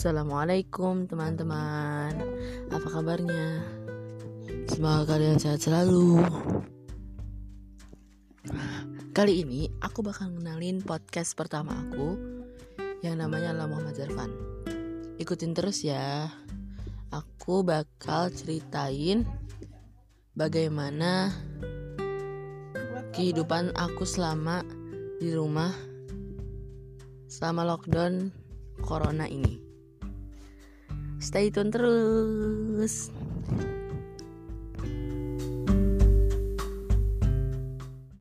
Assalamualaikum teman-teman. Apa kabarnya? Semoga kalian sehat selalu. Kali ini aku bakal kenalin podcast pertama aku Yang namanya adalah Muhammad Zarfan. Ikutin terus ya. Aku bakal ceritain Bagaimana Kehidupan aku selama di rumah Selama lockdown Corona ini Stay tune terus.